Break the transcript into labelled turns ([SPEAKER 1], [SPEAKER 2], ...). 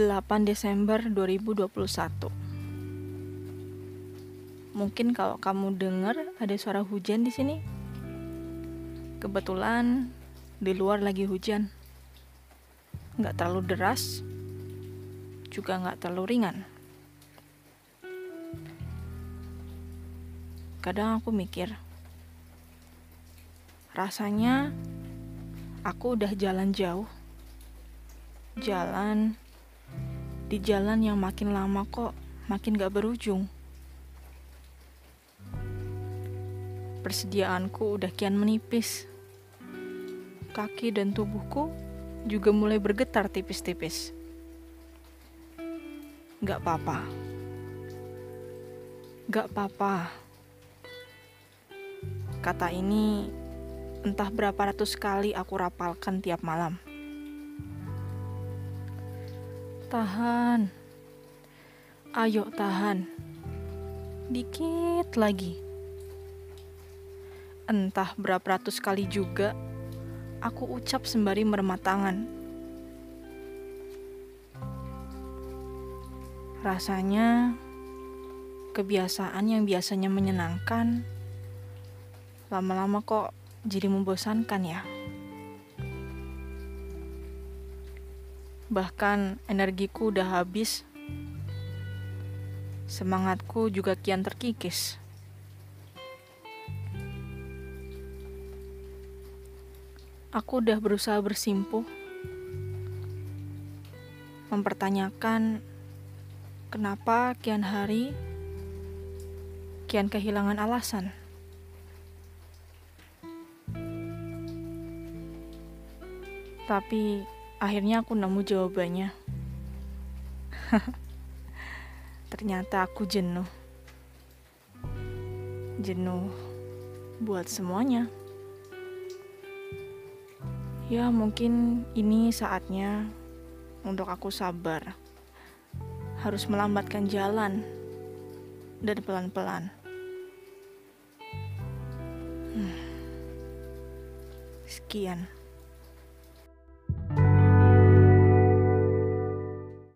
[SPEAKER 1] 8 Desember 2021. Mungkin kalau kamu dengar ada suara hujan di sini. Kebetulan di luar lagi hujan. Nggak terlalu deras, juga nggak terlalu ringan. Kadang aku mikir, rasanya aku udah jalan jauh. Jalan di jalan yang makin lama kok makin gak berujung. Persediaanku udah kian menipis. Kaki dan tubuhku juga mulai bergetar tipis-tipis. Gak apa-apa. Gak apa-apa. Kata ini entah berapa ratus kali aku rapalkan tiap malam. Tahan. Ayo tahan. Dikit lagi. Entah berapa ratus kali juga aku ucap sembari meremat tangan. Rasanya kebiasaan yang biasanya menyenangkan lama-lama kok jadi membosankan ya. Bahkan energiku udah habis. Semangatku juga kian terkikis. Aku udah berusaha bersimpuh, mempertanyakan kenapa kian hari kian kehilangan alasan. Tapi akhirnya aku nemu jawabannya. Ternyata aku jenuh. Jenuh buat semuanya. Ya, mungkin ini saatnya untuk aku sabar. Harus melambatkan jalan dan pelan-pelan. Hmm. Sekian.